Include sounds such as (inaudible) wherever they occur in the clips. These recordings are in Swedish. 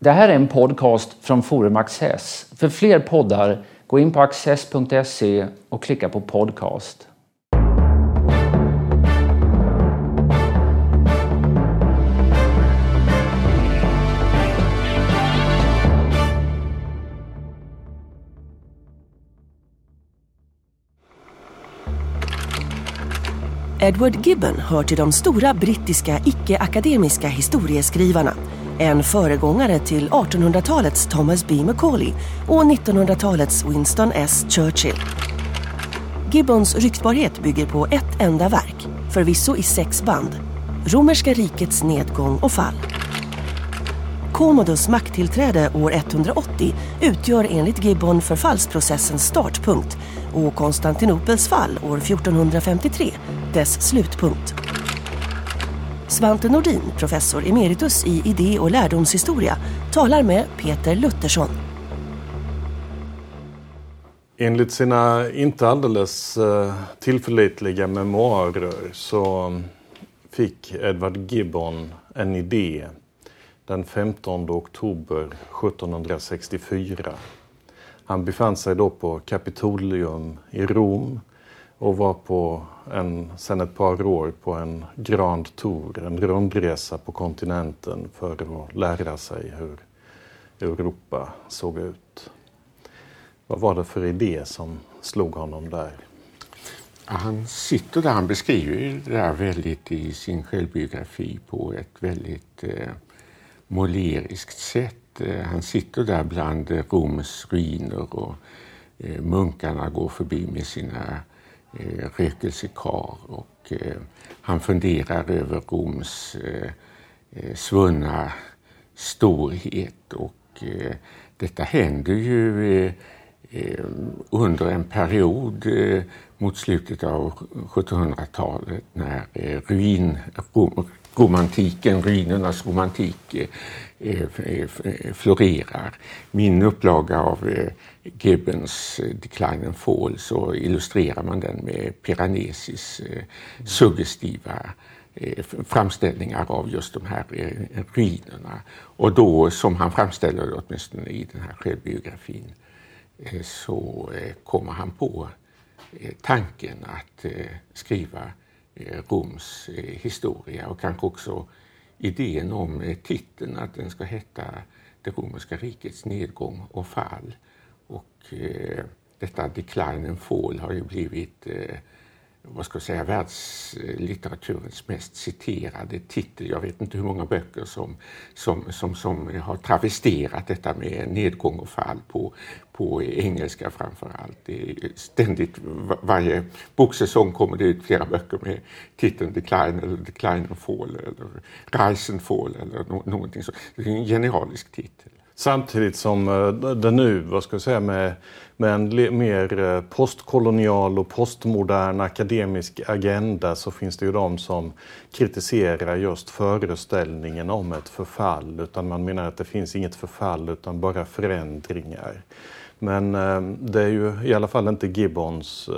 Det här är en podcast från Forum Access. För fler poddar, gå in på access.se och klicka på podcast. Edward Gibbon hör till de stora brittiska icke-akademiska historieskrivarna. En föregångare till 1800-talets Thomas B. Macaulay och 1900-talets Winston S. Churchill. Gibbons ryktbarhet bygger på ett enda verk, förvisso i sex band. Romerska rikets nedgång och fall. Commodus makttillträde år 180 utgör enligt Gibbon förfallsprocessens startpunkt och Konstantinopels fall år 1453 dess slutpunkt. Svante Nordin, professor emeritus i idé och lärdomshistoria, talar med Peter Luttersson. Enligt sina inte alldeles eh, tillförlitliga memoarer så fick Edward Gibbon en idé den 15 oktober 1764. Han befann sig då på Kapitolium i Rom och var på en, sen ett par år på en Grand Tour, en rundresa på kontinenten för att lära sig hur Europa såg ut. Vad var det för idé som slog honom där? Han sitter där, han beskriver det där väldigt i sin självbiografi på ett väldigt eh, måleriskt sätt. Eh, han sitter där bland Roms ruiner och eh, munkarna går förbi med sina eh, rökelsekar och eh, han funderar över Roms eh, eh, svunna storhet och eh, detta händer ju eh, eh under en period eh, mot slutet av 1700-talet när eh, ruin, rom, romantiken, ruinernas romantik eh, eh, eh florerar. Min upplaga av eh, Gibbons eh, Decline and Fall så illustrerar man den med Piranesis eh, suggestiva eh, framställningar av just de här ruinerna. Och då, som han framställer det åtminstone i den här självbiografin, så kommer han på tanken att skriva Roms historia och kanske också idén om titeln att den ska heta Det romerska rikets nedgång och fall. Och eh, detta Decline and Fall har ju blivit eh, vad ska jag säga, världslitteraturens mest citerade titel. Jag vet inte hur många böcker som, som, som, som har travesterat detta med nedgång och fall på, på engelska framför allt. Det är ständigt, varje boksäsong kommer det ut flera böcker med titeln Decline eller Decline and Fall eller Rise and Fall eller no någonting så. Det är en genialisk titel. Samtidigt som eh, det nu, vad ska jag säga, med, med en mer eh, postkolonial och postmodern akademisk agenda så finns det ju de som kritiserar just föreställningen om ett förfall. Utan man menar att det finns inget förfall utan bara förändringar. Men eh, det är ju i alla fall inte Gibbons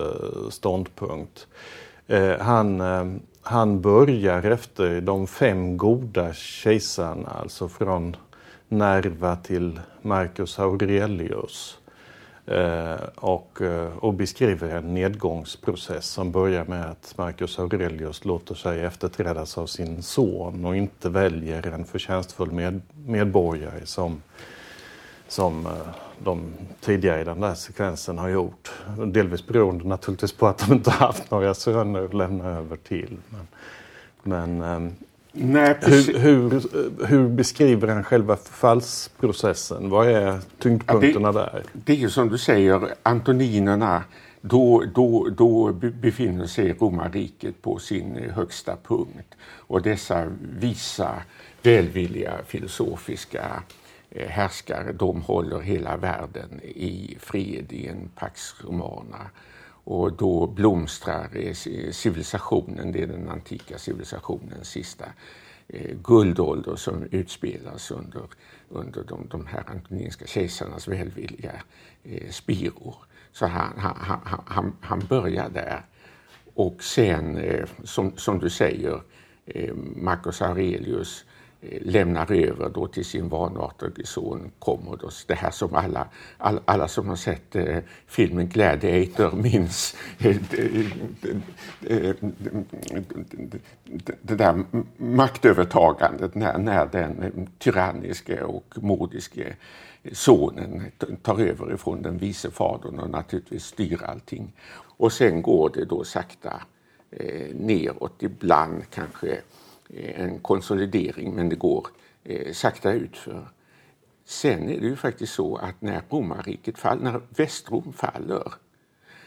ståndpunkt. Han, han börjar efter de fem goda kejsarna, alltså från Nerva till Marcus Aurelius. Eh, och, eh, och, beskriver en nedgångsprocess som börjar med att Marcus Aurelius låter sig efterträdas av sin son och inte väljer en förtjänstfull med, medborgare som, som eh, de tidigare i den där sekvensen har gjort. Delvis beroende naturligtvis på att de inte haft några söner att lämna över till. Men, men ehm, Nej, hur, hur, hur, beskriver han själva förfallsprocessen? Vad är tyngdpunkterna ja, det, där? Det är ju som du säger, antoninerna, då, då, då befinner sig romarriket på sin högsta punkt. Och dessa visa, välvilliga, filosofiska eh, härskare, de håller hela världen i fred i en Pax Romana. Och då blomstrar eh, civilisationen, det är den antika civilisationens sista eh, guldålder som utspelas under, under de, de här antoninska kejsarnas välvilliga eh, spiror. Så han, han, han, han börjar där. Och sen, eh, som, som du säger, eh, Marcus Aurelius Eh, lämnar över då till sin vanartige son Commodus. Det här som alla, alla, alla som har sett eh, filmen Gladiator minns. Det där maktövertagandet när, när den tyranniske och modiske sonen tar över ifrån den vice fadern och naturligtvis styr allting. Och sen går det då sakta eh, neråt, ibland kanske Eh, en konsolidering men det går eh, sakta utför. Sen är det ju faktiskt så att när romarriket faller, när Västrom faller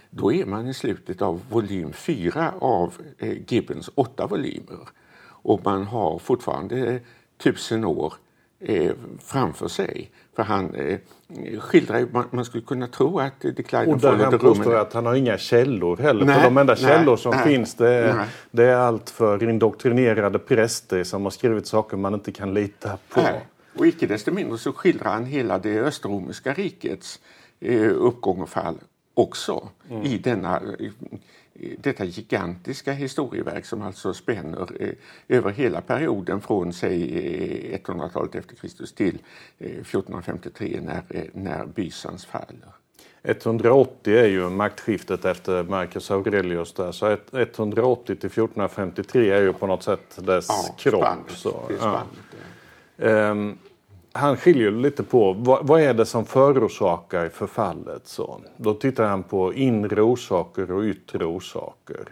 då är man i slutet av volym 4 av eh, Gibbons åtta volymer. Och man har fortfarande tusen år eh, framför sig. För han eh, skildrar man, man skulle kunna tro att Decline Och där han påstår att han har inga källor heller. Nej, för de enda nej, källor som nej, finns det är, det är allt för indoktrinerade präster som har skrivit saker man inte kan lita på. Och icke desto mindre så skildrar han hela det östromerska rikets eh, uppgång och fall också mm. i denna detta gigantiska historieverk som alltså spänner eh, över hela perioden från säg 100-talet efter Kristus till 1453 eh, när, eh, när Bysans faller. 180 är ju maktskiftet efter Marcus Aurelius där, så 180 till 1453 är ju på något sätt dess ja, kropp. Så, ja han skiljer lite på vad, vad, är det som förorsakar förfallet. Så. Då tittar han på inre orsaker och yttre orsaker.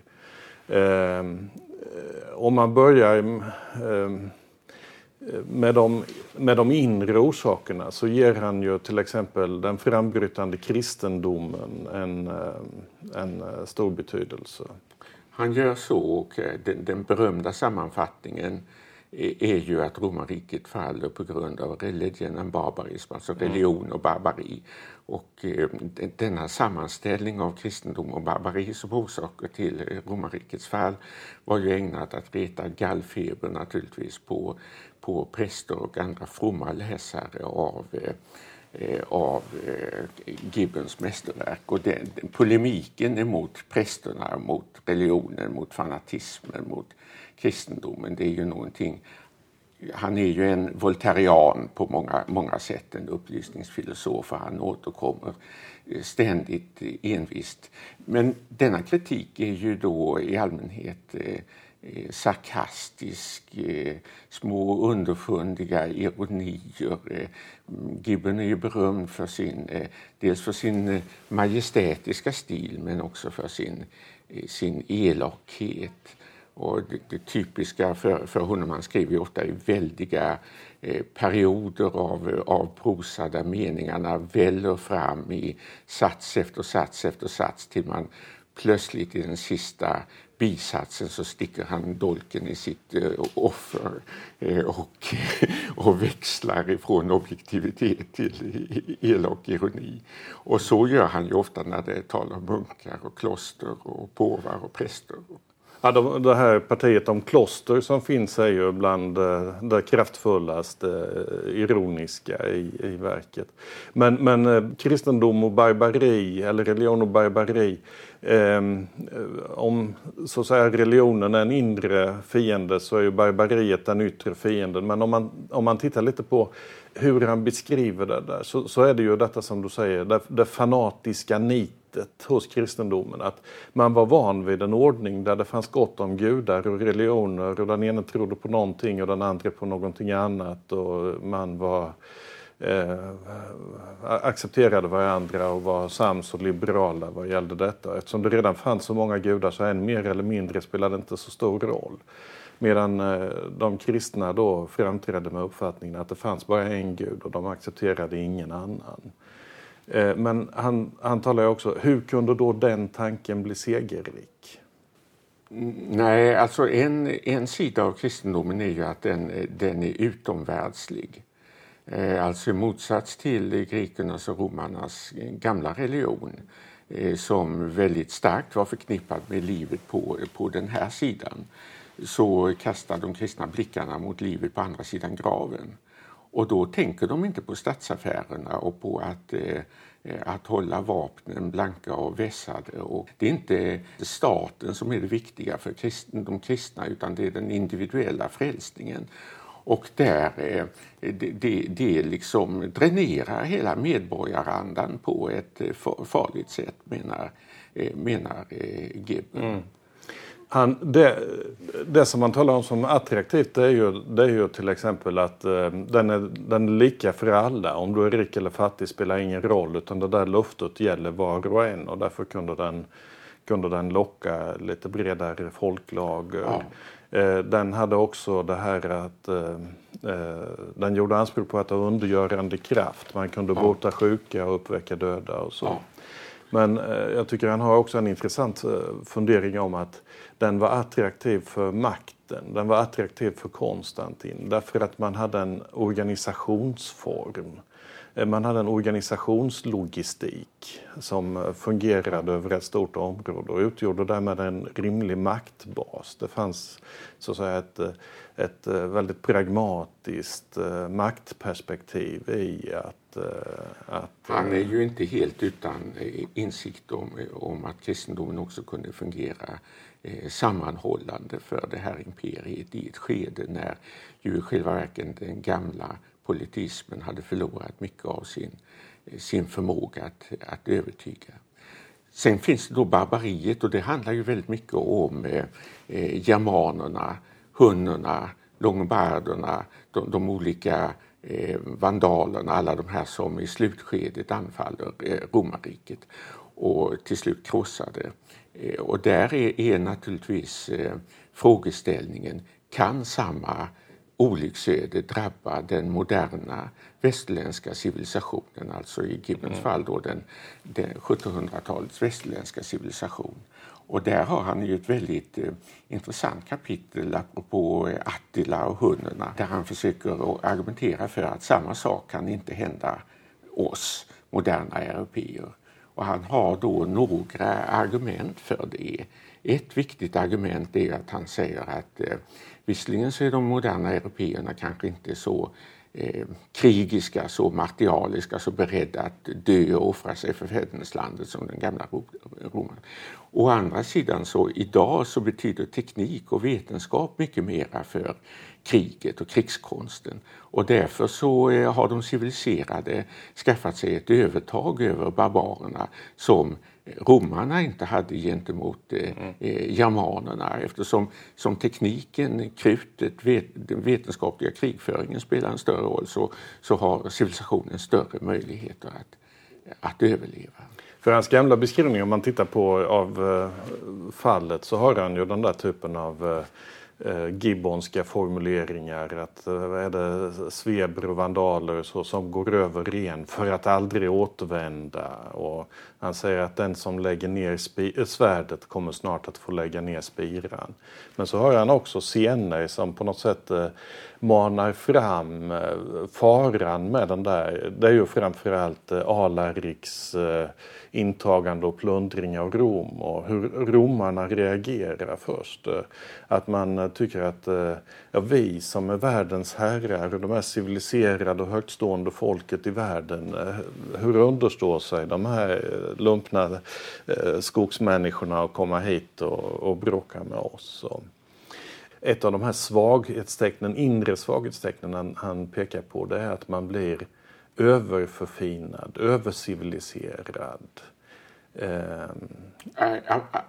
Ehm, eh, om man börjar eh, med, de, med de inre orsakerna så ger han ju till exempel den frambrytande kristendomen en, ehm, en eh, stor betydelse. Han gör så och eh, den, den berömda sammanfattningen är ju att romarriket faller på grund av religion and barbarism, alltså mm. religion och barbari. Och eh, denna sammanställning av kristendom och barbari som orsaker till romarrikets fall var ju ägnat att reta gallfeber naturligtvis på, på präster och andra fromma läsare av eh, eh av Gibbons mästerverk. Och den, den, polemiken emot prästerna, mot religionen, mot fanatismen, mot kristendomen. Det är ju någonting han är ju en voltarian på många, många sätt, en upplysningsfilosof och han återkommer eh, ständigt eh, envist. Men denna kritik är ju då i allmänhet eh, eh, sarkastisk, eh, små underfundiga ironier. Eh, Gibbon är ju berömd för sin, eh, dels för sin majestätiska stil men också för sin, sin elakhet. Och det, det typiska för, för honom, han skriver ju ofta i väldiga eh, perioder av, av prosa där meningarna väller fram i sats efter sats efter sats till man plötsligt i den sista bisatsen så sticker han dolken i sitt eh, offer eh, och, (laughs) och växlar ifrån objektivitet till (laughs) elak ironi. Och så gör han ju ofta när det talar om munkar och kloster och påvar och präster. Ja, de, det här partiet om kloster som finns är ju bland eh, det kraftfullaste eh, ironiska i, i verket. Men, men eh, kristendom och barbari, eller religion och barbari, ehm, eh, om så att säga religionen är en inre fiende så är ju barbariet den yttre fienden. Men om man, om man tittar lite på hur han beskriver det där så, så är det ju detta som du säger, det, det fanatiska nit sättet hos kristendomen. Att man var van vid en ordning där det fanns gott om gudar och religioner och den ene trodde på någonting och den andra på någonting annat. Och man var eh, accepterade varandra och var sams och liberala vad gällde detta. Eftersom det redan fanns så många gudar så en mer eller mindre spelade inte så stor roll. Medan eh, de kristna då framträdde med uppfattningen att det fanns bara en gud och de accepterade ingen annan. Eh, men han, han talar också, hur kunde då den tanken bli segerrik? Mm, nej, alltså en, en sida av kristendomen är ju att den, eh, den är utomvärldslig. Eh, alltså i motsats till grekernas och romarnas gamla religion som väldigt starkt var förknippad med livet på, på den här sidan så kastar de kristna blickarna mot livet på andra sidan graven. Och då tänker de inte på statsaffärerna och på att, eh, eh, att hålla vapnen blanka och vässade. Och det är inte staten som är det viktiga för kristen, de kristna utan det är den individuella frälsningen. Och där, eh, det, det, det liksom dränerar hela medborgarandan på ett eh, farligt sätt menar, eh, menar eh, Gibbon. Mm. Han, det, det som man talar om som attraktivt det är ju, det är ju till exempel att eh, den, är, den är lika för alla. Om du är rik eller fattig spelar ingen roll utan det där luftet gäller var och en och därför kunde den, kunde den locka lite bredare folklager. Ja. Eh, den hade också det här att eh, eh den gjorde anspråk på att ha undergörande kraft. Man kunde ja. bota sjuka och uppväcka döda och så. Ja. Men eh, jag tycker han har också en intressant eh, fundering om att den var attraktiv för makten, den var attraktiv för Konstantin därför att man hade en organisationsform. Eh, man hade en organisationslogistik som eh, fungerade över ett stort område och utgjorde därmed en rimlig maktbas. Det fanns så att säga ett, eh, ett väldigt pragmatiskt maktperspektiv i att att, Han är ju inte helt utan insikt om, om att kristendomen också kunde fungera sammanhållande för det här imperiet i ett skede när ju i själva verket den gamla politismen hade förlorat mycket av sin, sin förmåga att, att övertyga. Sen finns det då barbariet och det handlar ju väldigt mycket om eh, eh germanerna, hunnorna, longobarderna, de, de olika eh, vandalerna, alla de här som i slutskedet anfaller eh, romarriket och till slut krossade. Eh, och där är, är naturligtvis eh, frågeställningen, kan samma olycksöde drabba den moderna västerländska civilisationen, alltså i Gibbons mm. fall då den, den 1700-talets västerländska civilisation. Och där har han ju ett väldigt eh, intressant kapitel apropå eh, Attila och hundarna där han försöker argumentera för att samma sak kan inte hända oss moderna europeer. Och han har då några argument för det. Ett viktigt argument är att han säger att eh, visserligen så är de moderna européerna kanske inte så eh, krigiska, så martialiska, så beredda att dö och offra sig för fäderneslandet som den gamla romarna. Å andra sidan så idag så betyder teknik och vetenskap mycket mera för kriget och krigskonsten. Och därför så eh, har de civiliserade skaffat sig ett övertag över barbarerna som romarna inte hade gentemot eh, mm. eh, germanerna eftersom som tekniken, krutet, vet, den vetenskapliga krigföringen spelar en större roll så, så har civilisationen större möjligheter att, att överleva. För hans gamla beskrivning, om man tittar på av eh, fallet, så har han ju den där typen av eh, gibbonska formuleringar. Att eh, är det sveber och vandaler så, som går över ren för att aldrig återvända. Och han säger att den som lägger ner eh, svärdet kommer snart att få lägga ner spiran. Men så har han också scener som på något sätt eh, manar fram eh, faran med den där. Det är ju framförallt eh, Alariks eh, intagande och plundring av Rom och hur romarna reagerar först. Att man tycker att ja, vi som är världens herrar och de här civiliserade och högtstående folket i världen, hur understår sig de här lumpna skogsmänniskorna att komma hit och, och bråka med oss? Ett av de här svaghetstecknen, inre svaghetstecknen han, han pekar på det är att man blir överförfinad, överciviliserad. Eh.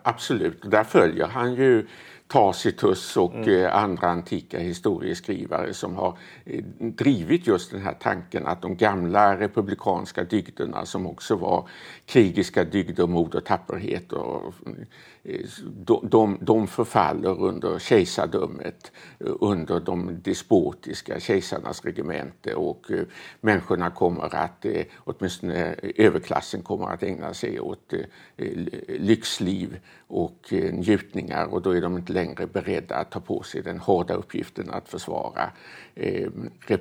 Absolut, där följer han ju Tacitus och mm. Eh, andra antika historieskrivare som har eh, drivit just den här tanken att de gamla republikanska dygderna som också var krigiska dygder, mod och tapperhet och de, de förfaller under kejsardömet, under de despotiska kejsarnas regemente och eh, människorna kommer att, eh, åtminstone överklassen kommer att ägna sig åt eh, lyxliv och njutningar och då är de inte längre längre beredda att ta på sig den hårda uppgiften att försvara, ehm, eh,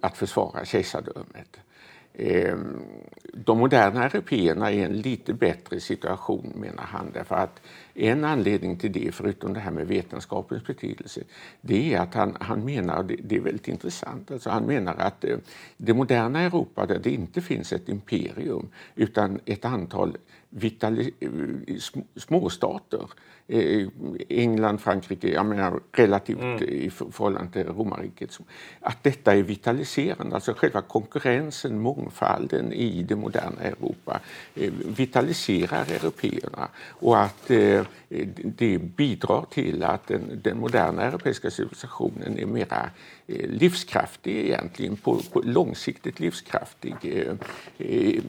att försvara kejsardömet. Ehm, de moderna européerna är i en lite bättre situation menar han därför att en anledning till det, förutom det här med vetenskapens betydelse, det är att han, han menar, det, det är väldigt intressant, alltså han menar att eh, det moderna Europa där det inte finns ett imperium utan ett antal vitali- eh, småstater England, Frankrike, jag menar relativt mm. i förhållande till romarriket. Att detta är vitaliserande, alltså själva konkurrensen, mångfalden i det moderna Europa eh, vitaliserar européerna och att eh, det bidrar till att den, den moderna europeiska civilisationen är mera Eh, livskraftig egentligen, på, på långsiktigt livskraftig eh, eh,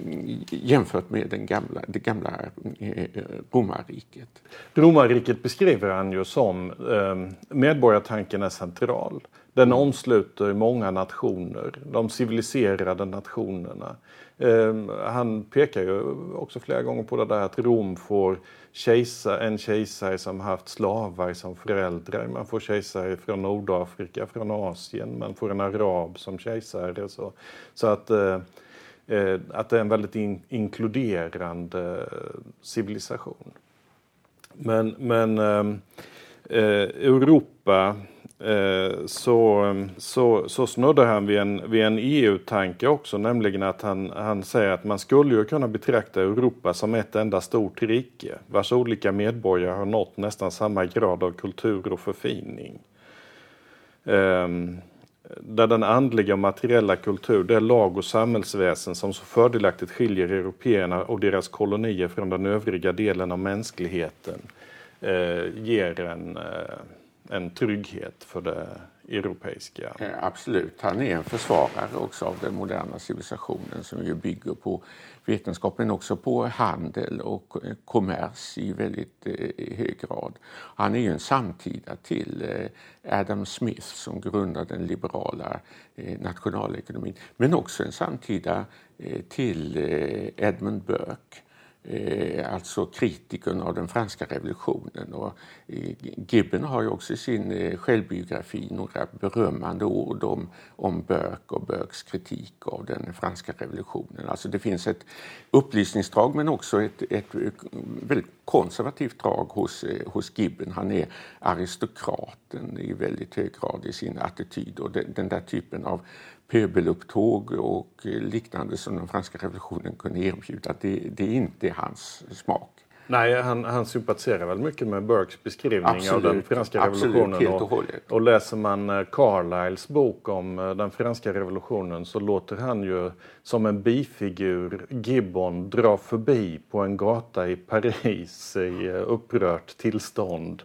jämfört med den gamla, det gamla eh, romarriket. Romarriket beskriver han ju som eh, medborgartanken är central. Den omsluter många nationer, de civiliserade nationerna. Eh, han pekar ju också flera gånger på det där att Rom får kejsar, en kejsare som haft slavar som föräldrar. Man får kejsare från Nordafrika, från Asien. Man får en arab som kejsare. Så, så att, eh, eh att det är en väldigt in, inkluderande civilisation. Men, men ehm, eh, Europa Eh, så, mm, så, så snuddar han vid en, vid en EU-tanke också, nämligen att han, han säger att man skulle ju kunna betrakta Europa som ett enda stort rike, vars olika medborgare har nått nästan samma grad av kultur och förfining. Um, där den andliga och materiella kultur, det lag och samhällsväsen som så fördelaktigt skiljer européerna och deras kolonier från den övriga delen av mänskligheten, eh, ger en eh, en trygghet för det europeiska. Eh, absolut, han är en försvarare också av den moderna civilisationen som ju bygger på vetenskap men också på handel och eh, kommers i väldigt eh, hög grad. Han är ju en samtida till Adam Smith som grundade den liberala nationalekonomin men också en samtida till Edmund Burke Eh, alltså kritikern av den franska revolutionen. Och, eh, Gibbon har ju också i sin eh, självbiografi några berömmande ord om, om Burke och Burkes kritik av den franska revolutionen. Alltså det finns ett upplysningsdrag men också ett, ett, väldigt konservativt drag hos, hos Gibbon. Han är aristokraten i väldigt hög grad i sin attityd och den, den där typen av pöbelupptåg och liknande som den franska revolutionen kunde erbjuda, det, det är inte hans smak. Nej, han, han sympatiserar väl mycket med Burkes beskrivning absolut, av den franska revolutionen. Absolut, och, och, och, läser man eh, Carlyles bok om eh, den franska revolutionen så låter han ju som en bifigur Gibbon dra förbi på en gata i Paris i eh, upprört tillstånd.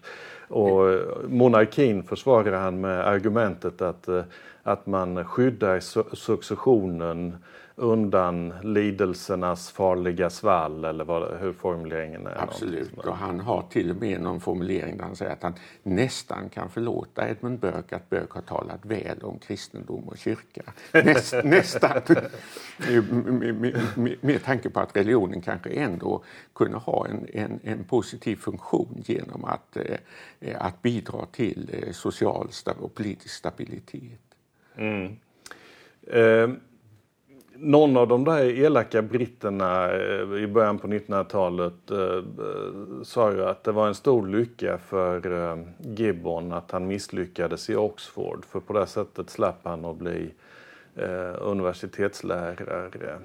Och monarkin försvarar han med argumentet att eh, att man skyddar successionen undan lidelsernas farliga svall eller vad, hur formuleringen är. Absolut, och han har till och med någon formulering där han säger att han nästan kan förlåta Edmund Burke att Burke har talat väl om kristendom och kyrka. Näst, (laughs) nästan! med, med, med tanke på att religionen kanske ändå kunde ha en, en, en positiv funktion genom att, eh, att bidra till eh, social och politisk stabilitet. Mm. Eh, någon av de där elaka britterna eh, i början på 1900-talet eh, eh, sa ju att det var en stor lycka för eh, Gibbon att han misslyckades i Oxford för på det sättet slapp han att bli eh, universitetslärare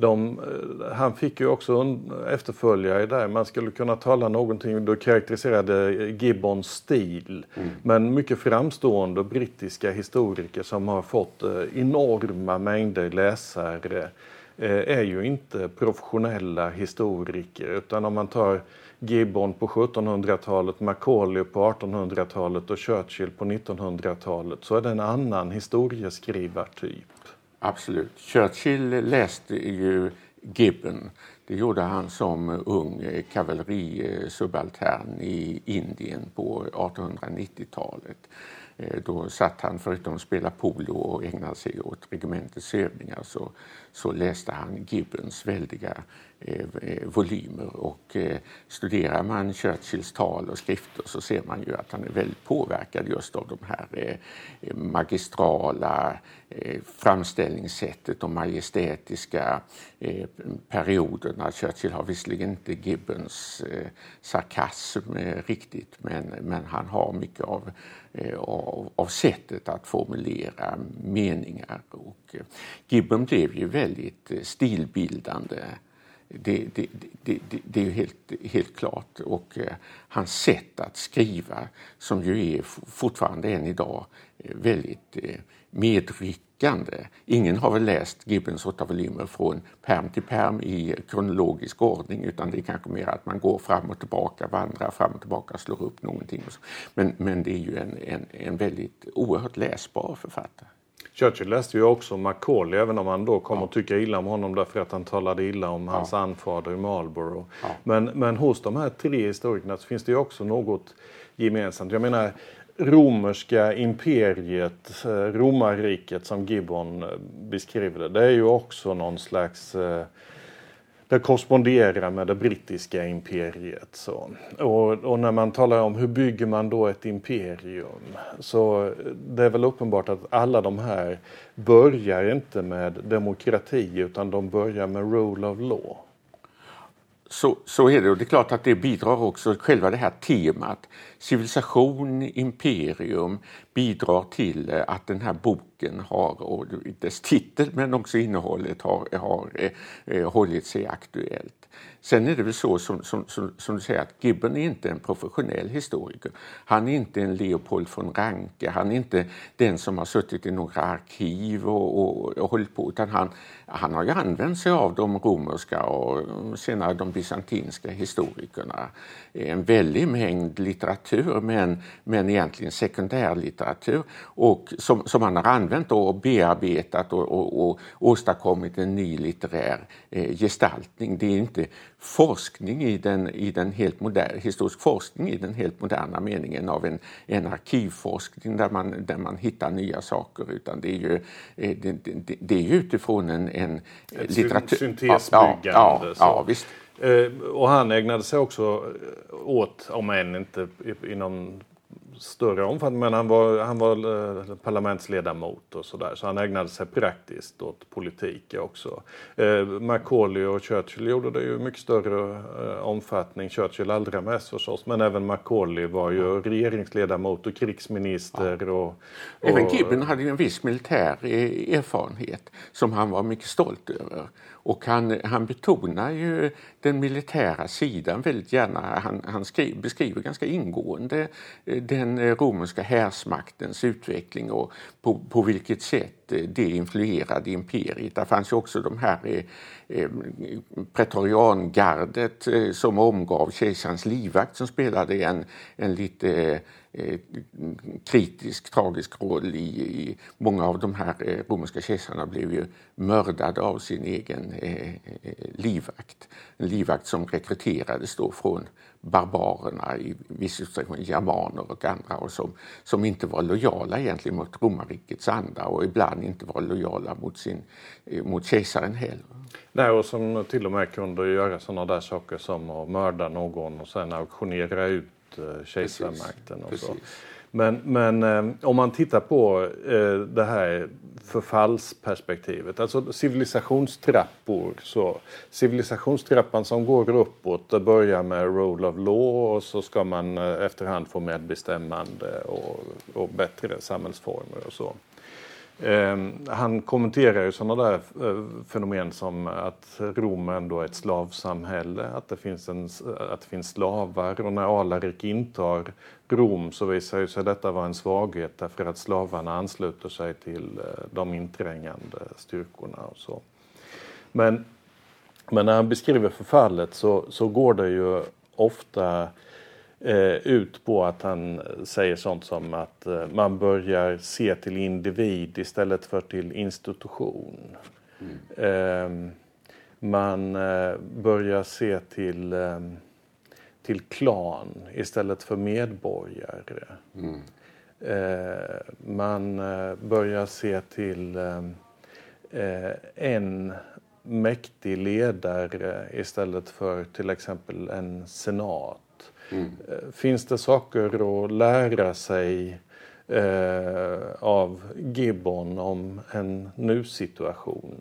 de, eh, han fick ju också efterföljare där. Man skulle kunna tala någonting, då karaktäriserade Gibbons stil. Mm. Men mycket framstående brittiska historiker som har fått eh, enorma mängder läsare eh, är ju inte professionella historiker utan om man tar Gibbon på 1700-talet, Macaulay på 1800-talet och Churchill på 1900-talet så är det en annan historieskrivartyp. Absolut. Churchill läste ju Gibbon. Det gjorde han som ung kavallerisubaltern i Indien på 1890-talet. Eh, då satt han, förutom att spela polo och ägna sig åt regementets övningar, så, så läste han Gibbons väldiga Eh, eh, volymer. Och eh, studerar man Churchills tal och skrifter så ser man ju att han är väldigt påverkad just av de här magistrala framställningssättet, de majestätiska perioderna. Churchill har visserligen inte Gibbons sarkasm riktigt men, men han har mycket av av, av sättet att formulera meningar. Och Gibbon blev ju väldigt stilbildande. Det, det, det, det, är ju helt, helt klart. Och eh, hans sätt att skriva, som ju är fortfarande än idag eh, väldigt eh, medryckande. Ingen har väl läst Gibbons åtta volymer från perm till perm i kronologisk ordning utan det är kanske mer att man går fram och tillbaka, vandrar fram och tillbaka, slår upp någonting. Men, men det är ju en, en, en väldigt oerhört läsbar författare. Churchill läste ju också Macaulay även om han då kom ja. att tycka illa om honom därför att han talade illa om ja. hans anfader i Marlborough. Ja. Men, men hos de här tre historikerna så finns det ju också något gemensamt. Jag menar romerska imperiet, eh, romarriket som Gibbon eh, beskriver det, det är ju också någon slags eh, det korresponderar med det brittiska imperiet. Så. Och, och, när man talar om hur bygger man då ett imperium så det är väl uppenbart att alla de här börjar inte med demokrati utan de börjar med rule of law. Så, så är det och det är klart att det bidrar också, själva det här temat, civilisation, imperium, bidrar till eh, att den här boken har, och dess titel men också innehållet har, har eh, eh hållit sig aktuellt. Sen är det väl så som, som, som, som, du säger att Gibbon är inte en professionell historiker. Han är inte en Leopold von Ranke, han är inte den som har suttit i några arkiv och, och, och hållit på utan han, han har ju använt sig av de romerska och senare de bysantinska historikerna. En väldig mängd litteratur men, men egentligen sekundärlitteratur och som, som han har använt och bearbetat och, och, och åstadkommit en ny litterär eh, gestaltning. Det är inte forskning i den, i den helt moderna, historisk forskning i den helt moderna meningen av en, en arkivforskning där man, där man hittar nya saker utan det är ju, eh, det, det, det är utifrån en, en Ett litteratur... syntesbyggande. Ja, ja, ja, visst. Eh, och han ägnade sig också åt, om än inte inom större omfattning, men han var, han var eh, parlamentsledamot och sådär. Så han ägnade sig praktiskt åt politik också. Eh, Macaulay och Churchill gjorde det ju mycket större eh, omfattning. Churchill allra mest förstås, men även Macaulay var ju regeringsledamot och krigsminister. Ja. Och, och, även Gibbon hade ju en viss militär erfarenhet som han var mycket stolt över. Och han, han betonar ju den militära sidan väldigt gärna. Han, han skriver, beskriver ganska ingående eh, den eh, romerska härsmaktens utveckling och på, på vilket sätt Eh, det influerade imperiet. Där fanns ju också de här eh, eh, pretoriangardet eh, som omgav kejsarens livvakt som spelade en, en lite eh, eh, kritisk, tragisk roll i, i, Många av de här eh, romerska kejsarna blev ju mördade av sin egen eh, livvakt. En livvakt som rekryterades då från barbarerna, i viss utsträckning germaner och andra och som, som inte var lojala egentligen mot romarrikets anda och ibland inte var lojala mot, sin, mot kejsaren heller. Nej, och som till och med kunde göra sådana där saker som att mörda någon och sen auktionera ut Eh, kejsarmakten. Och så. Men, men eh, om man tittar på eh, det här förfallsperspektivet, alltså civilisationstrappor. Så civilisationstrappan som går uppåt, det börjar med rule of law och så ska man eh, efterhand få medbestämmande och, och bättre samhällsformer och så. Ehm, han kommenterar ju sådana där eh, fenomen som att Rom ändå är ett slavsamhälle, att det finns, en, eh, att det finns slavar och när Alarik intar Rom så visar ju sig detta vara en svaghet därför att slavarna ansluter sig till eh, de inträngande styrkorna och så. Men, men när han beskriver förfallet så, så går det ju ofta eh, ut på att han säger sånt som att eh, man börjar se till individ istället för till institution. Mm. Eh, man eh, börjar se till, ehm, till klan istället för medborgare. Mm. man börjar se till en mäktig ledare istället för till exempel en senat. Mm. Finns det saker att lära sig eh, av Gibbon om en nu-situation?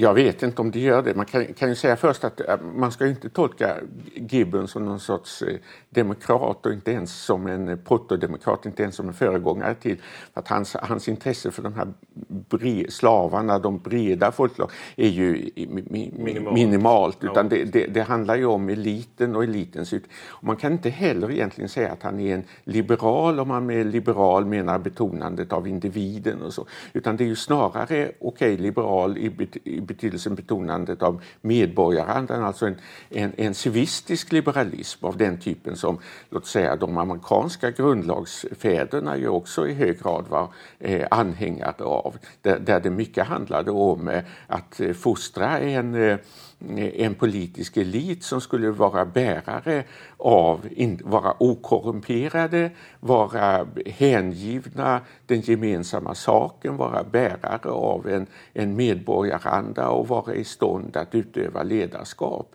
Jag vet inte om det gör det. Man kan, kan ju säga först att äh, man ska inte tolka Gibbon som någon sorts eh, demokrat och inte ens som en eh, protodemokrat, inte ens som en föregångare till att hans, hans intresse för de här bre, slavarna, de breda folklag, är ju minimalt. minimalt utan det, det, det, handlar ju om eliten och elitens ut. Man kan inte heller egentligen säga att han är en liberal om man med liberal menar betonandet av individen och så, utan det är ju snarare, okej, okay, liberal i, i betydelsen betonandet av medborgarandan, alltså en, en, en civistisk liberalism av den typen som låt säga de amerikanska grundlagsfäderna ju också i hög grad var eh, anhängare av, där, där det mycket handlade om eh, att fostra en eh, en politisk elit som skulle vara bärare av, in, vara okorrumperade, vara hängivna den gemensamma saken, vara bärare av en, en medborgaranda och vara i stånd att utöva ledarskap.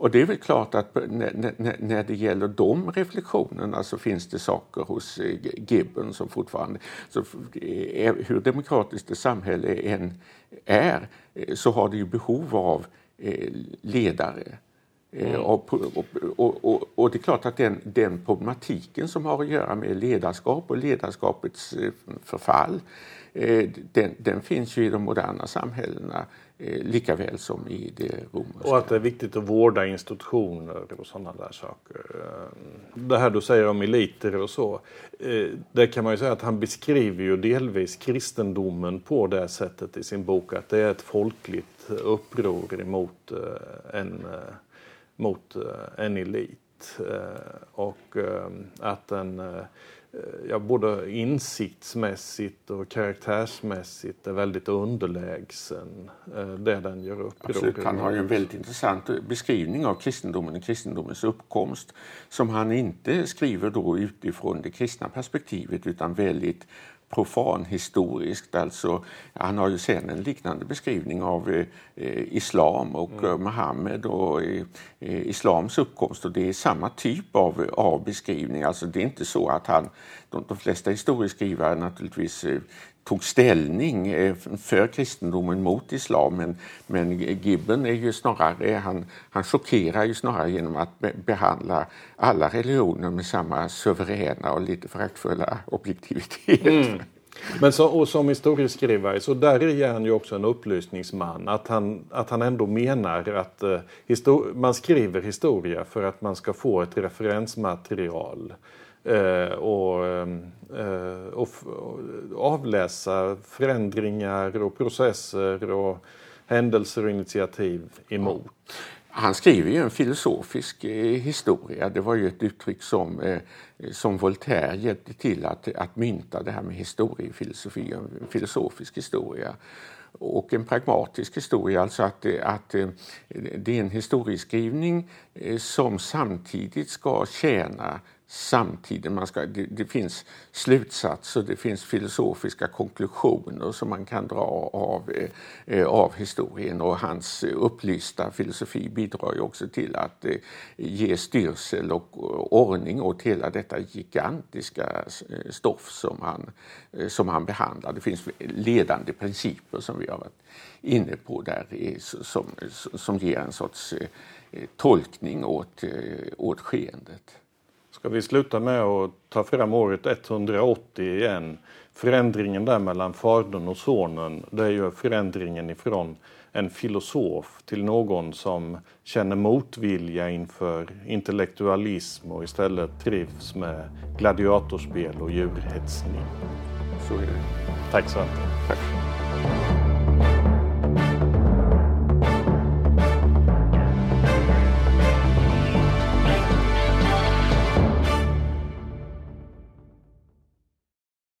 Och det är väl klart att när, det gäller de reflektionerna så finns det saker hos eh, Gibbon som fortfarande... Så eh, hur demokratiskt det samhälle än är eh, så har det ju behov av Eh, ledare. Eh, mm. Och, och, och, och, det är klart att den, den problematiken som har att göra med ledarskap och ledarskapets eh, förfall den, den finns ju i de moderna samhällena Eh, lika väl som i det romerska. Och att det är viktigt att vårda institutioner och sådana där saker. Eh, det här du säger om eliter och så. Eh, det kan man ju säga att han beskriver ju delvis kristendomen på det sättet i sin bok att det är ett folkligt uppror emot en, mot en elit. Och att den ja, både insiktsmässigt och karaktärsmässigt är väldigt underlägsen det den gör uppror Absolut. Han har ju en väldigt intressant beskrivning av kristendomen och kristendomens uppkomst som han inte skriver då utifrån det kristna perspektivet utan väldigt profanhistoriskt. Alltså, han har ju sen en liknande beskrivning av eh, islam och mm. Eh, Muhammed och eh, eh, islams uppkomst. Och det är samma typ av, av beskrivning. Alltså, det är inte så att han, de, de flesta historieskrivare naturligtvis eh, tog ställning eh, för kristendomen mot islam. Men, men Gibbon är ju snarare, han, han chockerar ju snarare genom att behandla alla religioner med samma suveräna och lite föraktfulla objektivitet. Mm. Men så, och som historieskrivare så där är han ju också en upplysningsman. Att han, att han ändå menar att eh, histor- man skriver historia för att man ska få ett referensmaterial. Eh, och, eh, och, avläsa förändringar och processer och händelser och initiativ emot. Han skriver ju en filosofisk eh, historia. Det var ju ett uttryck som, eh, som Voltaire hjälpte till att, att mynta det här med historiefilosofi, en filosofisk historia och en pragmatisk historia, alltså att, att eh, det är en historieskrivning som samtidigt ska tjäna samtiden. Man ska, det, det, finns slutsatser, det finns filosofiska konklusioner som man kan dra av, eh, eh av historien och hans upplysta filosofi bidrar ju också till att eh, ge styrsel och eh, ordning åt hela detta gigantiska eh, stoff som han, eh, som han behandlar. Det finns ledande principer som vi har varit inne på där som, som ger en sorts eh, tolkning åt, åt skeendet. Ska vi sluta med att ta fram året 180 igen? Förändringen där mellan fadern och sonen, det är ju förändringen ifrån en filosof till någon som känner motvilja inför intellektualism och istället trivs med gladiatorspel och djurhetsning. Så är det. Tack så mycket. Tack.